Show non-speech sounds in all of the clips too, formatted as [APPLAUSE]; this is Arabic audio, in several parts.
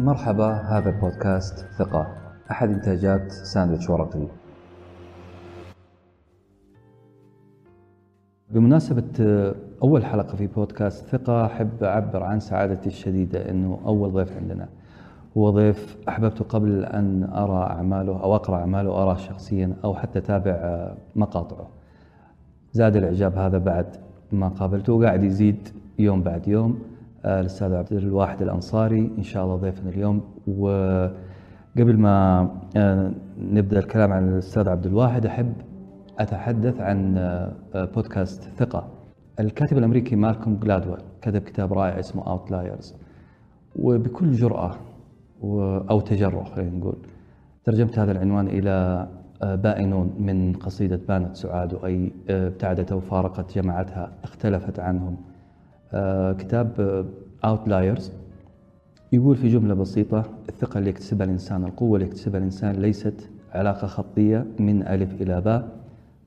مرحبا هذا بودكاست ثقة. أحد إنتاجات ساندويتش ورقي. بمناسبة أول حلقة في بودكاست ثقة أحب أعبر عن سعادتي الشديدة أنه أول ضيف عندنا. هو ضيف أحببته قبل أن أرى أعماله أو أقرأ أعماله أراه شخصيا أو حتى أتابع مقاطعه. زاد الإعجاب هذا بعد ما قابلته وقاعد يزيد يوم بعد يوم. آه، الأستاذ عبد الواحد الأنصاري إن شاء الله ضيفنا اليوم. وقبل ما آه، نبدأ الكلام عن الأستاذ عبد الواحد أحب أتحدث عن آه، بودكاست ثقة. الكاتب الأمريكي مالكوم جلادويل كتب كتاب رائع اسمه Outliers. وبكل جرأة أو تجرؤ خلينا نقول ترجمت هذا العنوان إلى بائنون من قصيدة بانت سعاد أي ابتعدت وفارقت جماعتها اختلفت عنهم. كتاب اوتلايرز يقول في جملة بسيطة الثقة اللي يكتسبها الإنسان القوة اللي يكتسبها الإنسان ليست علاقة خطية من ألف إلى باء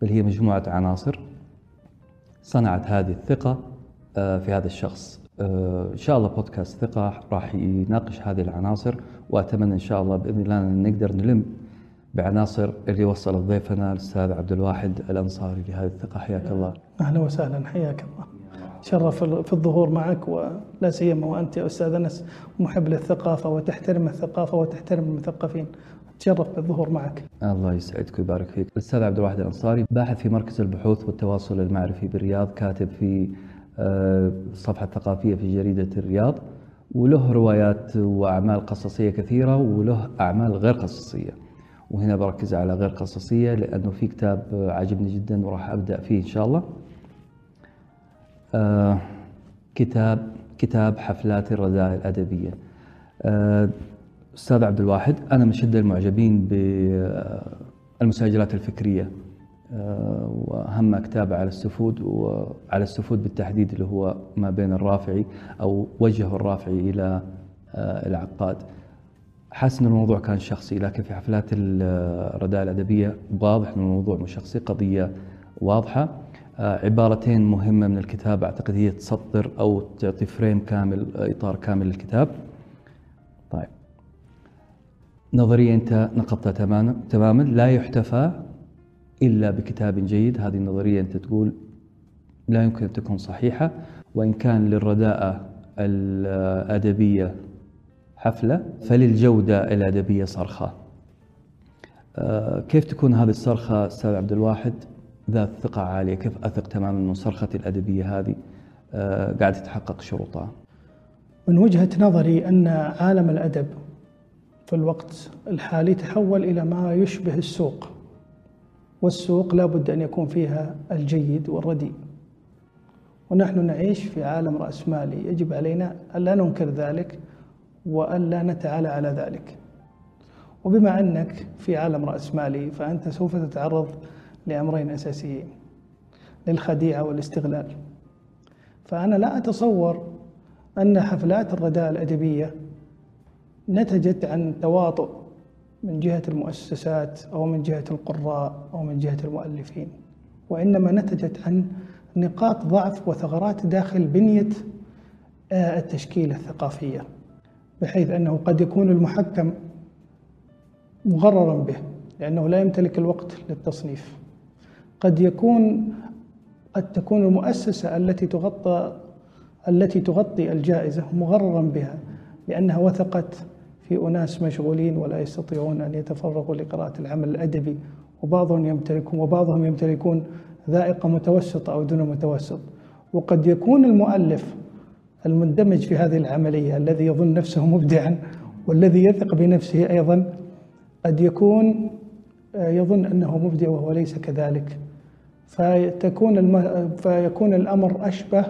بل هي مجموعة عناصر. صنعت هذه الثقة آه، في هذا الشخص. آه، إن شاء الله بودكاست ثقة راح يناقش هذه العناصر وأتمنى إن شاء الله بإذن الله أن نقدر نلم بعناصر اللي وصلت ضيفنا الأستاذ عبد الواحد الأنصاري لهذه الثقة. حياك الله. أهلا وسهلا حياك الله. تشرف في الظهور معك ولا سيما وأنت يا أستاذ أنس محب للثقافة وتحترم الثقافة وتحترم المثقفين تشرف بالظهور معك. الله يسعدك ويبارك فيك. الاستاذ عبد الواحد الأنصاري باحث في مركز البحوث والتواصل المعرفي بالرياض، كاتب في الصفحه آه، الثقافيه في جريدة الرياض وله روايات وأعمال قصصية كثيرة وله أعمال غير قصصية. وهنا بركز على غير قصصية لأنه في كتاب عجبني جدا وراح أبدأ فيه إن شاء الله. آه، كتاب كتاب حفلات الرذائل الأدبية. آه، أستاذ عبد الواحد أنا من شدة المعجبين بالمساجلات الفكرية آه، وأهم كتابة على السفود وعلى السفود بالتحديد اللي هو ما بين الرافعي أو وجهه الرافعي إلى العقاد. حاسس إن الموضوع كان شخصي لكن في حفلات الرداء الأدبية واضح إن الموضوع مش شخصي قضية واضحة. عبارتين مهمة من الكتاب أعتقد هي تسطر أو تعطي فريم كامل آه، إطار كامل للكتاب. طيب. نظرية أنت نقضتها تماما تماما. لا يحتفى إلا بكتاب جيد. هذه النظرية أنت تقول لا يمكن أن تكون صحيحة. وإن كان للرداءة الأدبية حفلة فللجودة الأدبية صرخة. آه، كيف تكون هذه الصرخة أستاذ عبد الواحد؟ ذات ثقة عالية. كيف أثق تماما أن صرختي الأدبية هذه؟ آه، قاعدة تتحقق شروطها. من وجهة نظري أن عالم الأدب في الوقت الحالي تحول إلى ما يشبه السوق والسوق لا بد أن يكون فيها الجيد والرديء. ونحن نعيش في عالم رأسمالي يجب علينا ألا ننكر ذلك وألا نتعالى على ذلك. وبما أنك في عالم رأسمالي فأنت سوف تتعرض لأمرين أساسيين للخديعة والاستغلال. فأنا لا أتصور أن حفلات الرداء الأدبية نتجت عن تواطؤ من جهة المؤسسات أو من جهة القراء أو من جهة المؤلفين وإنما نتجت عن نقاط ضعف وثغرات داخل بنية آه، التشكيلة الثقافية بحيث أنه قد يكون المحكم مغررا به لأنه لا يمتلك الوقت للتصنيف. قد يكون قد تكون المؤسسة التي تغطى التي تغطي الجائزة مغررا بها لأنها وثقت في أناس مشغولين ولا يستطيعون أن يتفرغوا لقراءة العمل الأدبي وبعضهم يمتلكون وبعضهم يمتلكون ذائقة متوسطة أو دون متوسط. وقد يكون المؤلف المندمج في هذه العملية الذي يظن نفسه مبدعا والذي يثق بنفسه أيضا قد يكون يظن أنه مبدع وهو ليس كذلك. فتكون الم... فيكون الأمر أشبه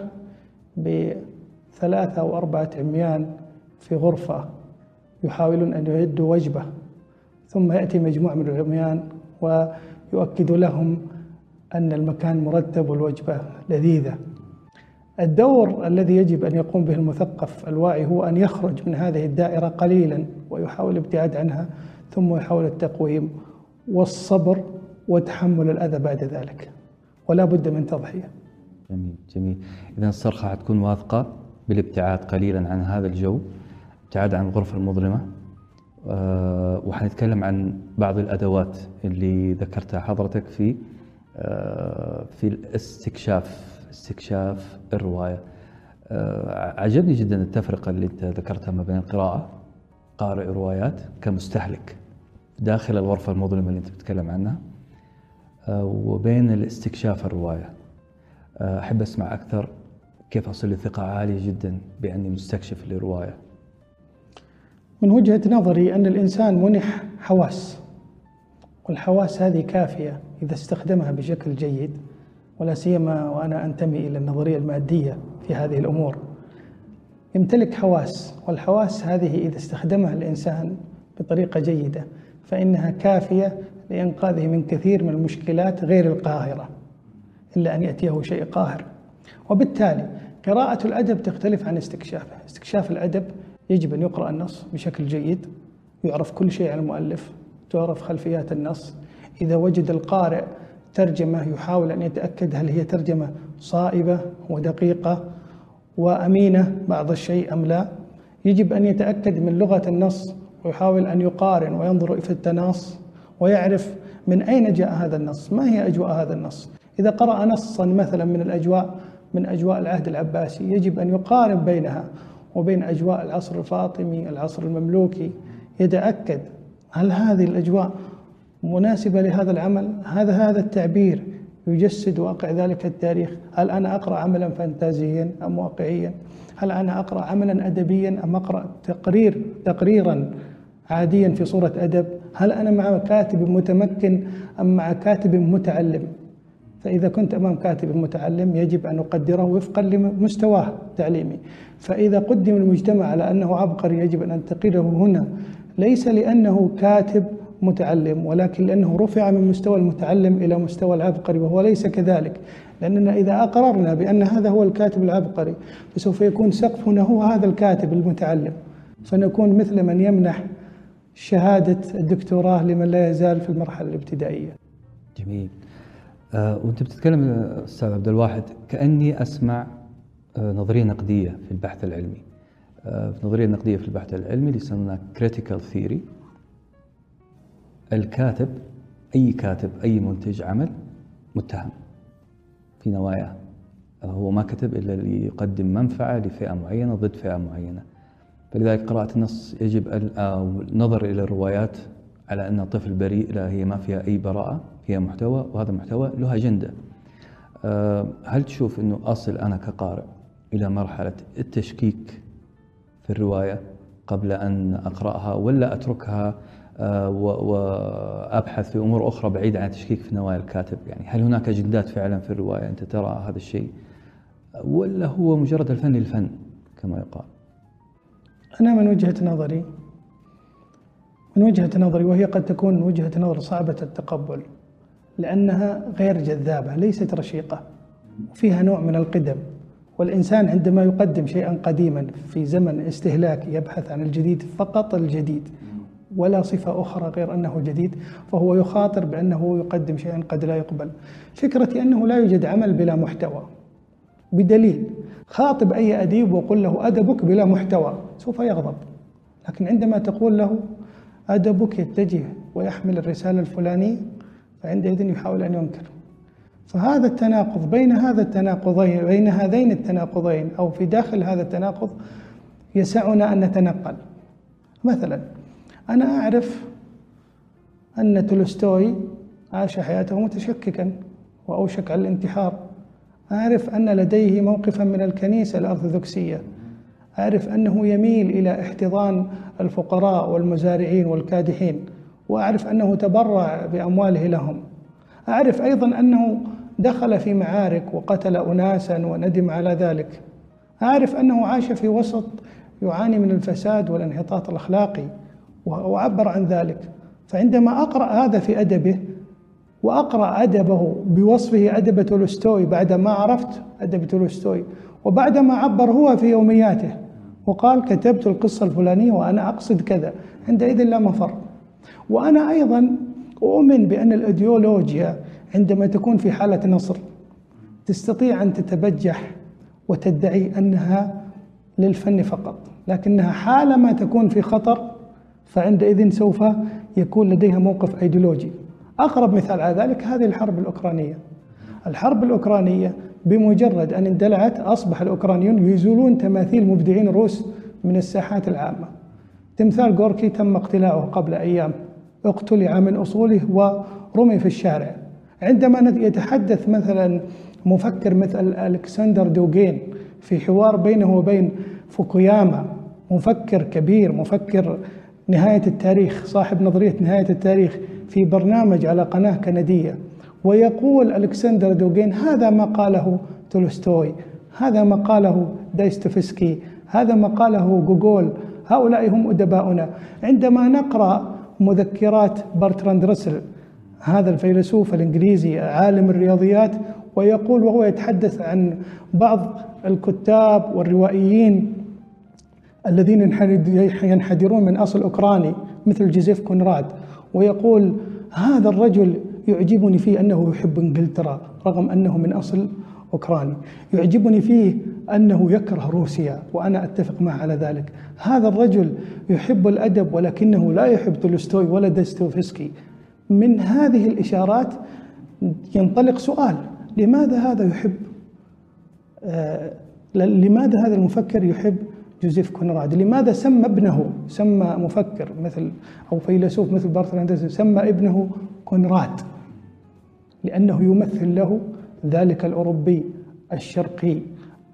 بثلاثة أو أربعة عميان في غرفة يحاولون أن يعدوا وجبة. ثم يأتي مجموعة من العميان ويؤكد لهم أن المكان مرتب والوجبة لذيذة. الدور الذي يجب أن يقوم به المثقف الواعي هو أن يخرج من هذه الدائرة قليلا ويحاول الابتعاد عنها ثم يحاول التقويم والصبر وتحمل الأذى بعد ذلك. ولا بد من تضحية. جميل جميل. إذا الصرخة حتكون واثقة بالابتعاد قليلا عن هذا الجو ابتعاد عن الغرفة المظلمة. آه، وحنتكلم عن بعض الأدوات اللي ذكرتها حضرتك في آه، في الاستكشاف استكشاف الرواية. آه، عجبني جدا التفرقة اللي أنت ذكرتها ما بين القراءة قارئ روايات كمستهلك داخل الغرفة المظلمة اللي أنت بتتكلم عنها. وبين الاستكشاف الرواية. أحب أسمع أكثر كيف أصل لي ثقة عالية جدا بأني مستكشف لرواية. من وجهة نظري أن الإنسان منح حواس والحواس هذه كافية إذا استخدمها بشكل جيد ولا سيما وأنا أنتمي إلى النظرية المادية في هذه الأمور. يمتلك حواس والحواس هذه إذا استخدمها الإنسان بطريقة جيدة فإنها كافية لإنقاذه من كثير من المشكلات غير القاهرة إلا أن يأتيه شيء قاهر. وبالتالي قراءة الأدب تختلف عن استكشافه. استكشاف الأدب يجب أن يقرأ النص بشكل جيد يعرف كل شيء عن المؤلف تعرف خلفيات النص. إذا وجد القارئ ترجمة يحاول أن يتأكد هل هي ترجمة صائبة ودقيقة وأمينة بعض الشيء أم لا. يجب أن يتأكد من لغة النص ويحاول أن يقارن وينظر في التناص. ويعرف من أين جاء هذا النص ما هي أجواء هذا النص؟ إذا قرأ نصا مثلا من الأجواء من أجواء العهد العباسي يجب أن يقارن بينها وبين أجواء العصر الفاطمي العصر المملوكي. يتأكد هل هذه الأجواء مناسبة لهذا العمل؟ هذا هذا التعبير يجسد واقع ذلك التاريخ. هل أنا أقرأ عملا فانتازيا أم واقعيا؟ هل أنا أقرأ عملا أدبيا أم أقرأ تقرير تقريرا عاديا في صورة أدب هل أنا مع كاتب متمكن أم مع كاتب متعلم؟ فإذا كنت أمام كاتب متعلم يجب أن أقدره وفقا لمستواه التعليمي. فإذا قدم المجتمع على أنه عبقري يجب أن أنتقله هنا. ليس لأنه كاتب متعلم ولكن لأنه رفع من مستوى المتعلم إلى مستوى العبقري وهو ليس كذلك. لأننا إذا أقررنا بأن هذا هو الكاتب العبقري فسوف يكون سقفنا هو هذا الكاتب المتعلم. فنكون مثل من يمنح شهادة الدكتوراه لمن لا يزال في المرحلة الابتدائية. جميل. آه وأنت بتتكلم أستاذ عبد الواحد كأني أسمع آه نظرية نقدية في البحث العلمي. آه في نظرية نقدية في البحث العلمي اللي يسمونها critical theory الكاتب أي كاتب أي منتج عمل متهم في نواياه. هو ما كتب إلا ليقدم منفعة لفئة معينة ضد فئة معينة. فلذلك قراءة النص يجب النظر إلى الروايات على أن الطفل بريء لا هي ما فيها أي براءة فيها محتوى وهذا المحتوى له أجندة. آه، هل تشوف أنه أصل أنا كقارئ إلى مرحلة التشكيك في الرواية قبل أن أقرأها ولا أتركها آه، وأبحث في أمور أخرى بعيدة عن التشكيك في نوايا الكاتب؟ يعني هل هناك أجندات فعلا في الرواية؟ أنت ترى هذا الشيء؟ ولا هو مجرد الفن للفن كما يقال؟ أنا من وجهة نظري من وجهة نظري وهي قد تكون وجهة نظر صعبة التقبل لأنها غير جذابة ليست رشيقة وفيها نوع من القدم والإنسان عندما يقدم شيئا قديما في زمن استهلاكي يبحث عن الجديد فقط الجديد ولا صفة أخرى غير أنه جديد فهو يخاطر بأنه يقدم شيئا قد لا يقبل. فكرتي أنه لا يوجد عمل بلا محتوى بدليل خاطب أي أديب وقل له أدبك بلا محتوى. سوف يغضب. لكن عندما تقول له أدبك يتجه ويحمل الرسالة الفلانية فعندئذ يحاول أن ينكر. فهذا التناقض بين هذا التناقضين بين هذين التناقضين أو في داخل هذا التناقض يسعنا أن نتنقل. مثلا أنا أعرف أن تولستوي عاش حياته متشككا وأوشك على الانتحار. أعرف أن لديه موقفا من الكنيسة الأرثوذكسية. أعرف أنه يميل إلى احتضان الفقراء والمزارعين والكادحين وأعرف أنه تبرع بأمواله لهم. أعرف أيضا أنه دخل في معارك وقتل أناسا وندم على ذلك. أعرف أنه عاش في وسط يعاني من الفساد والانحطاط الأخلاقي وعبر عن ذلك. فعندما أقرأ هذا في أدبه وأقرأ أدبه بوصفه أدب تولستوي بعد ما عرفت أدب تولستوي وبعدما عبر هو في يومياته وقال كتبت القصة الفلانية وأنا أقصد كذا. عندئذ لا مفر. وأنا أيضا أؤمن بأن الأيديولوجيا عندما تكون في حالة نصر تستطيع أن تتبجح وتدعي أنها للفن فقط. لكنها حالما تكون في خطر فعندئذ سوف يكون لديها موقف إيديولوجي. أقرب مثال على ذلك هذه الحرب الأوكرانية. الحرب الأوكرانية بمجرد أن اندلعت أصبح الأوكرانيون يزيلون تماثيل مبدعين روس من الساحات العامة. تمثال غوركي تم اقتلاعه قبل أيام. اقتلع من أصوله ورمي في الشارع. عندما يتحدث مثلا مفكر مثل ألكسندر دوغين في حوار بينه وبين فوكوياما مفكر كبير مفكر نهاية التاريخ صاحب نظرية نهاية التاريخ في برنامج على قناة كندية ويقول ألكسندر دوغين هذا ما قاله تولستوي هذا ما قاله دوستويفسكي هذا ما قاله جوجول هؤلاء هم أدباؤنا. عندما نقرأ مذكرات برتراند رسل هذا الفيلسوف الإنجليزي عالم الرياضيات ويقول وهو يتحدث عن بعض الكتاب والروائيين الذين ينحدرون من أصل أوكراني مثل جوزيف كونراد ويقول هذا الرجل يعجبني فيه أنه يحب إنجلترا رغم أنه من أصل أوكراني. يعجبني فيه أنه يكره روسيا وأنا أتفق معه على ذلك. هذا الرجل يحب الأدب ولكنه لا يحب تولستوي ولا دوستويفسكي من هذه الإشارات ينطلق سؤال لماذا هذا يحب؟ آه لماذا هذا المفكر يحب جوزيف كونراد؟ لماذا سمى ابنه؟ سمى مفكر مثل أو فيلسوف مثل برتراند سمى ابنه كونراد. لأنه يمثل له ذلك الأوروبي الشرقي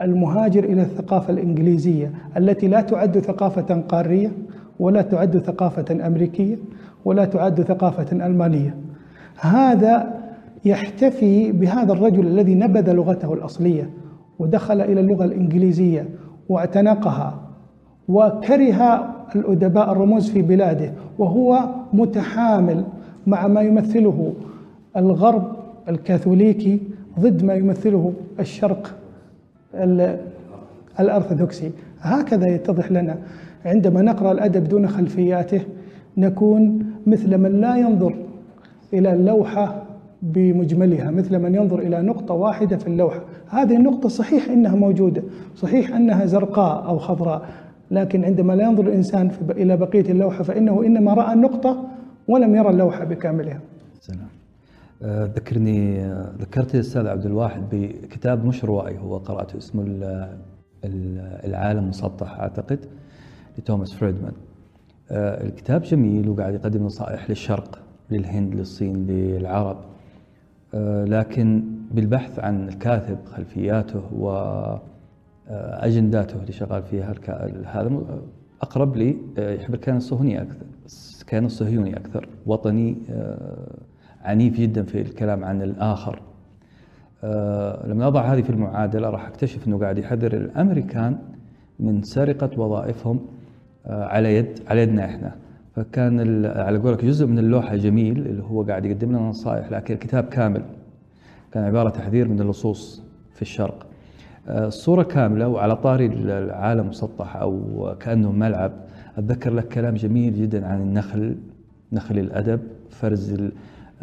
المهاجر إلى الثقافة الإنجليزية التي لا تعد ثقافة قارية ولا تعد ثقافة أمريكية ولا تعد ثقافة ألمانية. هذا يحتفي بهذا الرجل الذي نبذ لغته الأصلية ودخل إلى اللغة الإنجليزية واعتنقها وكره الأدباء الرموز في بلاده وهو متحامل مع ما يمثله الغرب الكاثوليكي ضد ما يمثله الشرق الأرثوذكسي. هكذا يتضح لنا عندما نقرأ الأدب دون خلفياته نكون مثل من لا ينظر إلى اللوحة بمجملها مثل من ينظر إلى نقطة واحدة في اللوحة. هذه النقطة صحيح إنها موجودة صحيح أنها زرقاء أو خضراء لكن عندما لا ينظر الإنسان إلى بقية اللوحة فإنه إنما رأى النقطة ولم يرى اللوحة بكاملها. ذكرني آه، ذكرت الأستاذ عبد الواحد بكتاب مش روائي هو قرأته اسمه العالم مسطح أعتقد لتوماس فريدمان. آه، الكتاب جميل وقاعد يقدم نصائح للشرق للهند للصين للعرب. لكن بالبحث عن الكاتب خلفياته واجنداته اللي شغال فيها هذا أقرب لي يحب الكيان الصهيوني أكثر الكيان الصهيوني أكثر وطني عنيف جدا في الكلام عن الآخر. أه لما أضع هذه في المعادلة راح أكتشف أنه قاعد يحذر الأمريكان من سرقة وظائفهم أه على يد على يدنا إحنا. فكان على قولك جزء من اللوحة جميل اللي هو قاعد يقدم لنا نصائح لكن الكتاب كامل كان عبارة تحذير من اللصوص في الشرق. الصورة كاملة وعلى طاري العالم مسطح أو كأنه ملعب أتذكر لك كلام جميل جدا عن النخل نخل الأدب فرز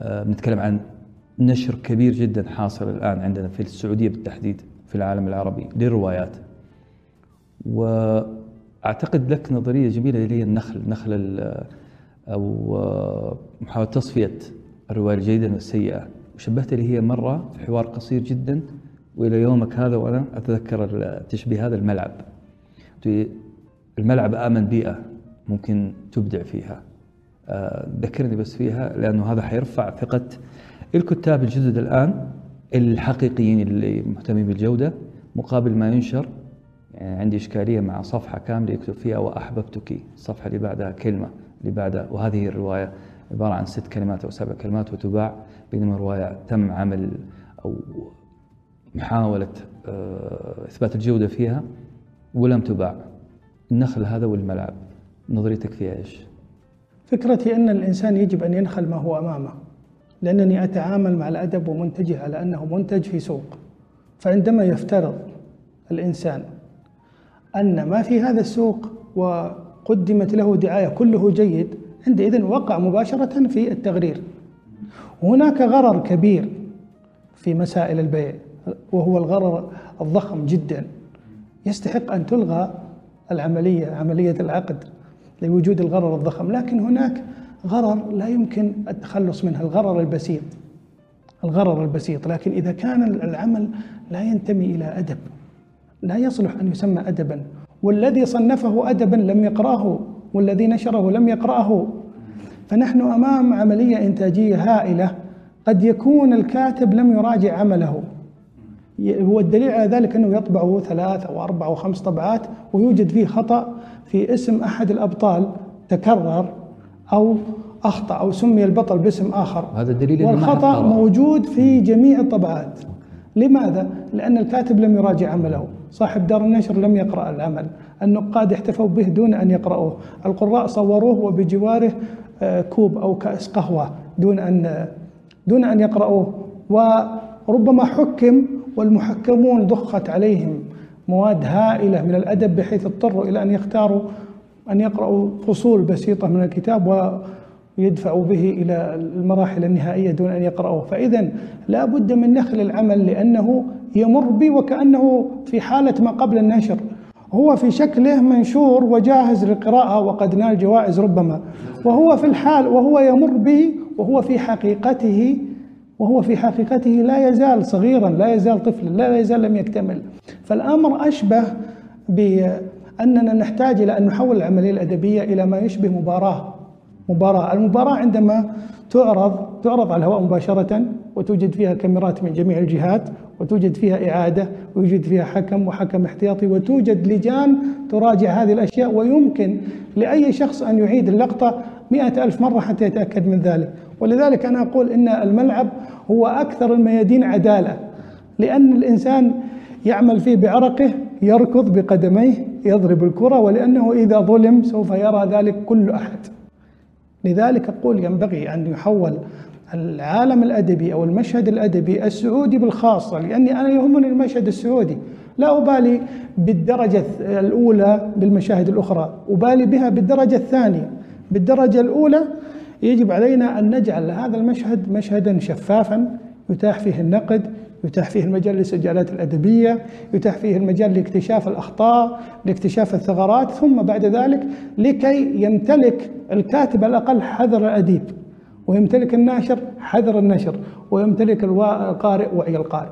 بنتكلم عن نشر كبير جدا حاصل الآن عندنا في السعودية بالتحديد في العالم العربي للروايات. وأعتقد لك نظرية جميلة اللي هي النخل نخل أو محاولة تصفية الرواية الجيدة والسيئة. وشبهت اللي هي مرة في حوار قصير جدا وإلى يومك هذا وأنا أتذكر التشبيه هذا الملعب. الملعب آمن بيئة ممكن تبدع فيها. ذكرني بس فيها لأنه هذا حيرفع ثقة الكتاب الجدد الآن الحقيقيين اللي مهتمين بالجودة مقابل ما ينشر. يعني عندي إشكالية مع صفحة كاملة يكتب فيها وأحببتك الصفحه اللي بعدها كلمة اللي بعدها. وهذه الرواية عبارة عن ست كلمات أو سبع كلمات وتباع بينما رواية تم عمل أو محاولة آه، إثبات الجودة فيها ولم تباع. النخل هذا والملعب نظريتك فيها إيش؟ فكرتي أن الإنسان يجب أن ينخل ما هو أمامه لأنني أتعامل مع الأدب ومنتجه على أنه منتج في سوق. فعندما يفترض الإنسان أن ما في هذا السوق وقدمت له دعاية كله جيد عندئذ وقع مباشرة في التغرير. هناك غرر كبير في مسائل البيع وهو الغرر الضخم جدا. يستحق أن تلغى العملية عملية العقد. لوجود الغرر الضخم لكن هناك غرر لا يمكن التخلص منها الغرر البسيط. الغرر البسيط لكن إذا كان العمل لا ينتمي إلى أدب لا يصلح أن يسمى أدبا. والذي صنفه أدبا لم يقرأه والذي نشره لم يقرأه. فنحن أمام عملية إنتاجية هائلة قد يكون الكاتب لم يراجع عمله. هو الدليل على ذلك أنه يطبع ثلاث أو أربع أو خمس طبعات ويوجد فيه خطأ في اسم أحد الأبطال تكرر أو أخطأ أو سمي البطل باسم آخر. هذا دليل والخطأ موجود في جميع الطبعات لماذا؟ لأن الكاتب لم يراجع عمله. صاحب دار النشر لم يقرأ العمل. النقاد احتفوا به دون أن يقرأوه. القراء صوروه وبجواره آه، كوب أو كأس قهوة دون أن دون أن يقرأوه. وربما حكم والمحكمون ضخت عليهم. مواد هائلة من الأدب بحيث اضطروا إلى أن يختاروا أن يقرأوا فصول بسيطة من الكتاب ويدفعوا به إلى المراحل النهائية دون أن يقرأوه. فإذا لا بد من نخل العمل لأنه يمر بي وكأنه في حالة ما قبل النشر. هو في شكله منشور وجاهز للقراءة وقد نال جوائز ربما. وهو في الحال وهو يمر بي وهو في حقيقته وهو في حقيقته لا يزال صغيرا لا يزال طفلا لا يزال لم يكتمل. فالأمر أشبه بأننا نحتاج إلى أن نحول العملية الأدبية إلى ما يشبه مباراة. مباراة. المباراة عندما تعرض تعرض على الهواء مباشرة وتوجد فيها كاميرات من جميع الجهات وتوجد فيها إعادة ويوجد فيها حكم وحكم احتياطي وتوجد لجان تراجع هذه الأشياء ويمكن لأي شخص أن يعيد اللقطة مئة ألف مرة حتى يتأكد من ذلك. ولذلك أنا أقول إن الملعب هو أكثر الميادين عدالة لأن الإنسان يعمل فيه بعرقه يركض بقدميه يضرب الكرة ولأنه إذا ظلم سوف يرى ذلك كل أحد. لذلك أقول ينبغي أن يحول العالم الأدبي أو المشهد الأدبي السعودي بالخاصة لأني أنا يهمني المشهد السعودي. لا أبالي بالدرجة الأولى بالمشاهد الأخرى أبالي بها بالدرجة الثانية. بالدرجة الأولى يجب علينا أن نجعل هذا المشهد مشهدا شفافا يتاح فيه النقد يتاح فيه المجال للسجالات الأدبية يتاح فيه المجال لاكتشاف الأخطاء لاكتشاف الثغرات ثم بعد ذلك لكي يمتلك الكاتب الأقل حذر الأديب ويمتلك الناشر حذر النشر ويمتلك القارئ وعي القارئ.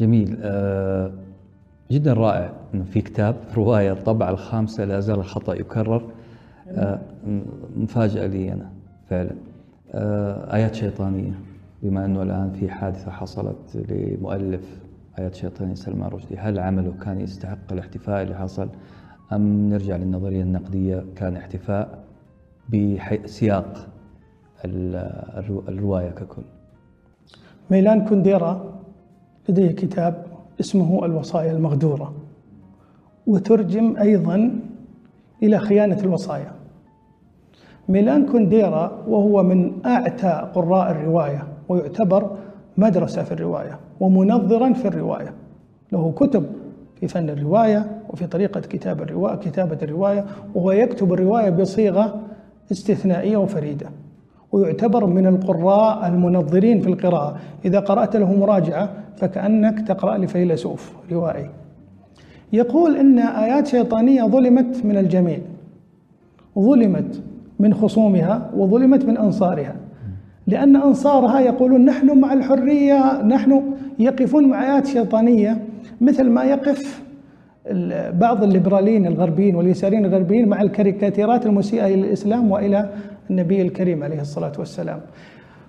جميل. آه، جدا رائع إنه في كتاب رواية الطبعه الخامسة لا زال الخطأ يكرر. آه، مفاجأة لي أنا فعلا. آه، آيات شيطانية بما أنه الآن في حادثة حصلت لمؤلف آيات شيطانية سلمان رشدي. هل عمله كان يستحق الاحتفاء اللي حصل؟ أم نرجع للنظرية النقدية كان احتفاء بسياق الرواية ككل. ميلان كونديرا لديه كتاب اسمه الوصايا المغدورة وترجم أيضا إلى خيانة الوصايا. ميلان كونديرا وهو من أعتى قراء الرواية ويعتبر مدرسة في الرواية ومنظرا في الرواية. له كتب في فن الرواية وفي طريقة كتاب الرواية كتابة الرواية وهو يكتب الرواية بصيغة استثنائية وفريدة. ويعتبر من القراء المنظرين في القراءة. إذا قرأت له مراجعة فكأنك تقرأ لفيلسوف روائي يقول إن آيات شيطانية ظلمت من الجميع ظلمت من خصومها وظلمت من أنصارها. لأن أنصارها يقولون نحن مع الحرية نحن يقفون مع آيات شيطانية مثل ما يقف بعض الليبراليين الغربيين واليساريين الغربيين مع الكاريكاتيرات المسيئة إلى الإسلام وإلى النبي الكريم عليه الصلاة والسلام.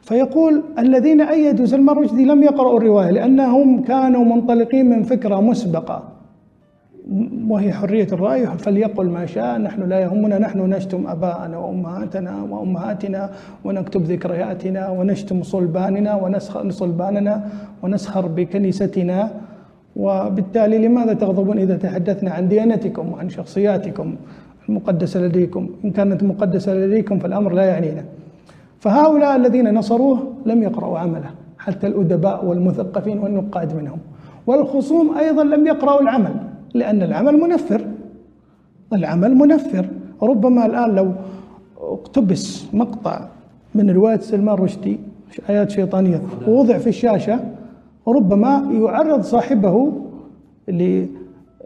فيقول الذين أيدوا سلمان رشدي لم يقرأوا الرواية لأنهم كانوا منطلقين من فكرة مسبقة. وهي حرية الرأي فليقل ما شاء نحن لا يهمنا نحن نشتم أباءنا وأمهاتنا وأمهاتنا ونكتب ذكرياتنا ونشتم صلباننا ونسخر صلباننا ونسخر بكنيستنا. وبالتالي لماذا تغضبون إذا تحدثنا عن ديانتكم وعن شخصياتكم المقدسة لديكم؟ إن كانت مقدسة لديكم فالأمر لا يعنينا. فهؤلاء الذين نصروه لم يقرأوا عمله حتى الأدباء والمثقفين والنقاد منهم. والخصوم أيضا لم يقرأوا العمل. لأن العمل منفر. العمل منفر. ربما الآن لو اقتبس مقطع من رواية سلمان رشدي آيات شيطانية ووضع في الشاشة ربما يعرض صاحبه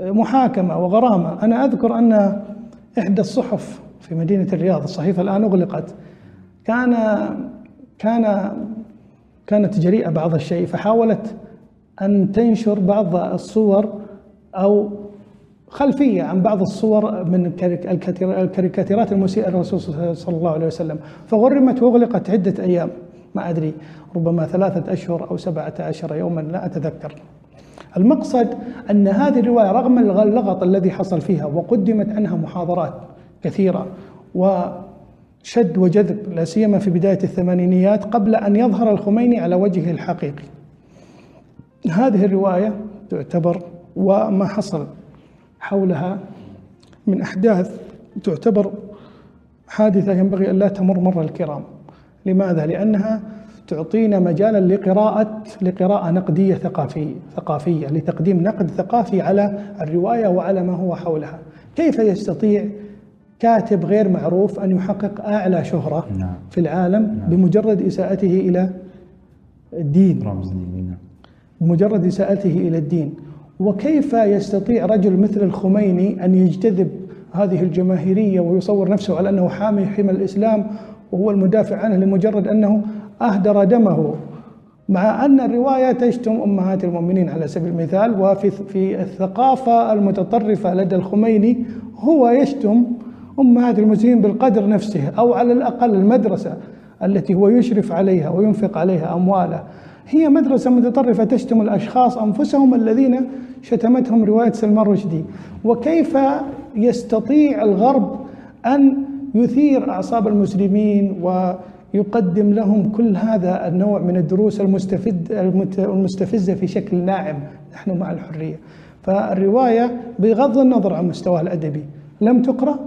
محاكمة وغرامة. أنا أذكر أن إحدى الصحف في مدينة الرياض الصحيفة الآن أغلقت. كان كان كانت جريئة بعض الشيء فحاولت أن تنشر بعض الصور أو خلفية عن بعض الصور من الكاريكاتيرات المسيئة للرسول صلى الله عليه وسلم. فغرمت وأغلقت عدة أيام. ما أدري ربما ثلاثة أشهر أو سبعة عشر يوما لا أتذكر. المقصد أن هذه الرواية رغم اللغط الذي حصل فيها وقدمت عنها محاضرات كثيرة وشد وجذب لا سيما في بداية الثمانينيات قبل أن يظهر الخميني على وجهه الحقيقي. هذه الرواية تعتبر وما حصل حولها من أحداث تعتبر حادثة ينبغي أن لا تمر مر الكرام لماذا؟ لأنها تعطينا مجالا لقراءة لقراءة نقدية ثقافية ثقافية لتقديم نقد ثقافي على الرواية وعلى ما هو حولها كيف يستطيع كاتب غير معروف أن يحقق أعلى شهرة نعم. في العالم نعم. بمجرد إساءته إلى الدين رمز ديني نعم. بمجرد إساءته إلى الدين وكيف يستطيع رجل مثل الخميني أن يجتذب هذه الجماهيرية ويصور نفسه على أنه حامي حمى الإسلام وهو المدافع عنه لمجرد أنه أهدر دمه؟ مع أن الرواية تشتم أمهات المؤمنين على سبيل المثال وفي في الثقافة المتطرفة لدى الخميني هو يشتم أمهات المسلمين بالقدر نفسه أو على الأقل المدرسة التي هو يشرف عليها وينفق عليها أمواله. هي مدرسة متطرفة تشتم الأشخاص أنفسهم الذين شتمتهم رواية سلمان رشدي. وكيف يستطيع الغرب أن يثير أعصاب المسلمين ويقدم لهم كل هذا النوع من الدروس المستفد المستفزة في شكل ناعم نحن مع الحرية. فالرواية بغض النظر عن مستواها الأدبي. لم تقرأ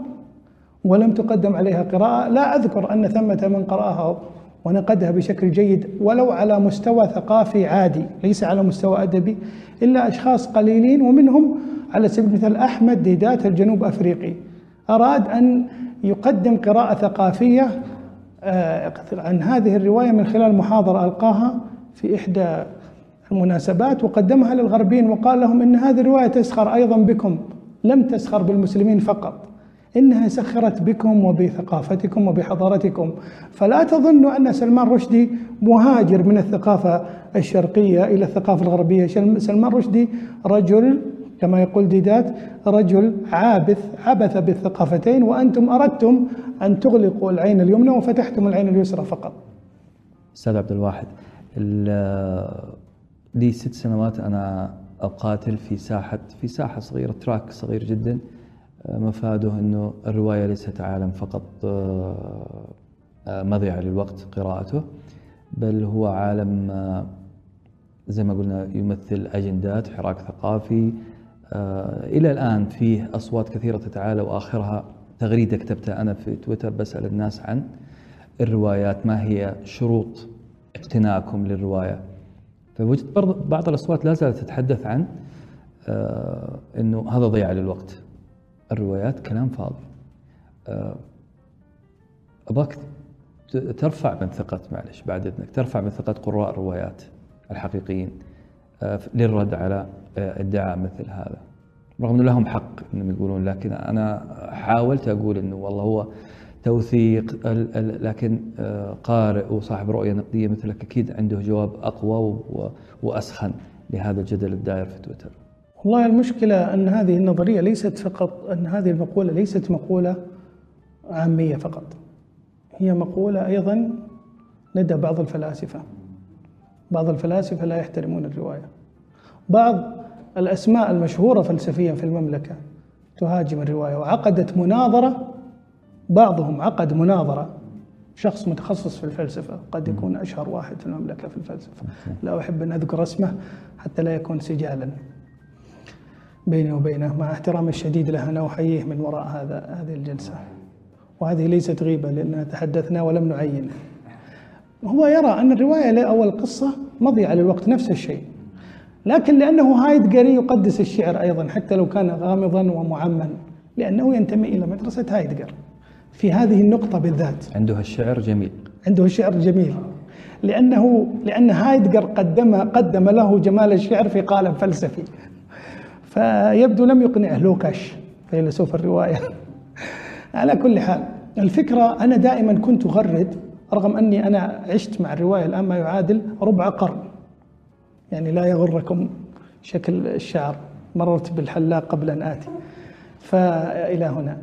ولم تقدم عليها قراءة. لا أذكر أن ثمة من قرأها ونقدها بشكل جيد ولو على مستوى ثقافي عادي ليس على مستوى أدبي إلا أشخاص قليلين ومنهم على سبيل المثال أحمد ديدات الجنوب أفريقي. أراد أن يقدم قراءة ثقافية آه، عن هذه الرواية من خلال محاضرة ألقاها في إحدى المناسبات وقدمها للغربيين وقال لهم إن هذه الرواية تسخر أيضا بكم لم تسخر بالمسلمين فقط. إنها سخرت بكم وبثقافتكم وبحضارتكم. فلا تظنوا أن سلمان رشدي مهاجر من الثقافة الشرقية إلى الثقافة الغربية. سلمان رشدي رجل كما يقول ديدات رجل عابث عبث بالثقافتين وأنتم أردتم أن تغلقوا العين اليمنى وفتحتم العين اليسرى فقط. أستاذ عبد الواحد لي ست سنوات أنا أقاتل في ساحة في ساحة صغيرة تراك صغير جدا. مفاده أنه الرواية ليست عالم فقط آه، آه، مضيعة للوقت قراءته بل هو عالم آه، زي ما قلنا يمثل أجندات حراك ثقافي إلى الآن فيه أصوات كثيرة تتعالى وآخرها تغريدة كتبتها أنا في تويتر بسأل الناس عن الروايات ما هي شروط اقتناءكم للرواية؟ فوجدت بعض الأصوات لا زالت تتحدث عن أنه هذا ضياع للوقت. الروايات كلام فاضي. آه، أباك ترفع من ثقة معلش بعد إذنك ترفع من ثقة قراء الروايات الحقيقيين آه، للرد على آه، ادعاء مثل هذا. رغم أنه لهم حق أنهم يقولون لكن أنا حاولت أقول أنه والله هو توثيق لكن قارئ وصاحب رؤية نقدية مثلك أكيد عنده جواب أقوى وأسخن لهذا الجدل الدائر في تويتر. والله المشكلة أن هذه النظرية ليست فقط أن هذه المقولة ليست مقولة عامية فقط. هي مقولة أيضا لدى بعض الفلاسفة. بعض الفلاسفة لا يحترمون الرواية. بعض الأسماء المشهورة فلسفيا في المملكة تهاجم الرواية وعقدت مناظرة بعضهم عقد مناظرة. شخص متخصص في الفلسفة قد يكون أشهر واحد في المملكة في الفلسفة. لا أحب أن أذكر اسمه حتى لا يكون سجالا. بيني وبينه مع احترامي الشديد له أنا أحييه من وراء هذا هذه الجلسة. وهذه ليست غيبة لأننا تحدثنا ولم نعين. هو يرى أن الرواية أو القصة مضيعة للوقت نفس الشيء. لكن لأنه هايدجري يقدس الشعر أيضا حتى لو كان غامضا ومعمى لأنه ينتمي إلى مدرسة هايدجر في هذه النقطة بالذات. عنده الشعر جميل. عنده الشعر جميل. لأنه لأن هايدجر قدم قدم له جمال الشعر في قالب فلسفي. فيبدو لم يقنعه لوكاش فيلسوف الرواية. [LAUGHS] على كل حال الفكرة أنا دائما كنت أغرد رغم أني أنا عشت مع الرواية الآن ما يعادل ربع قرن. يعني لا يغركم شكل الشعر مررت بالحلاق قبل أن آتي. فإلى هنا.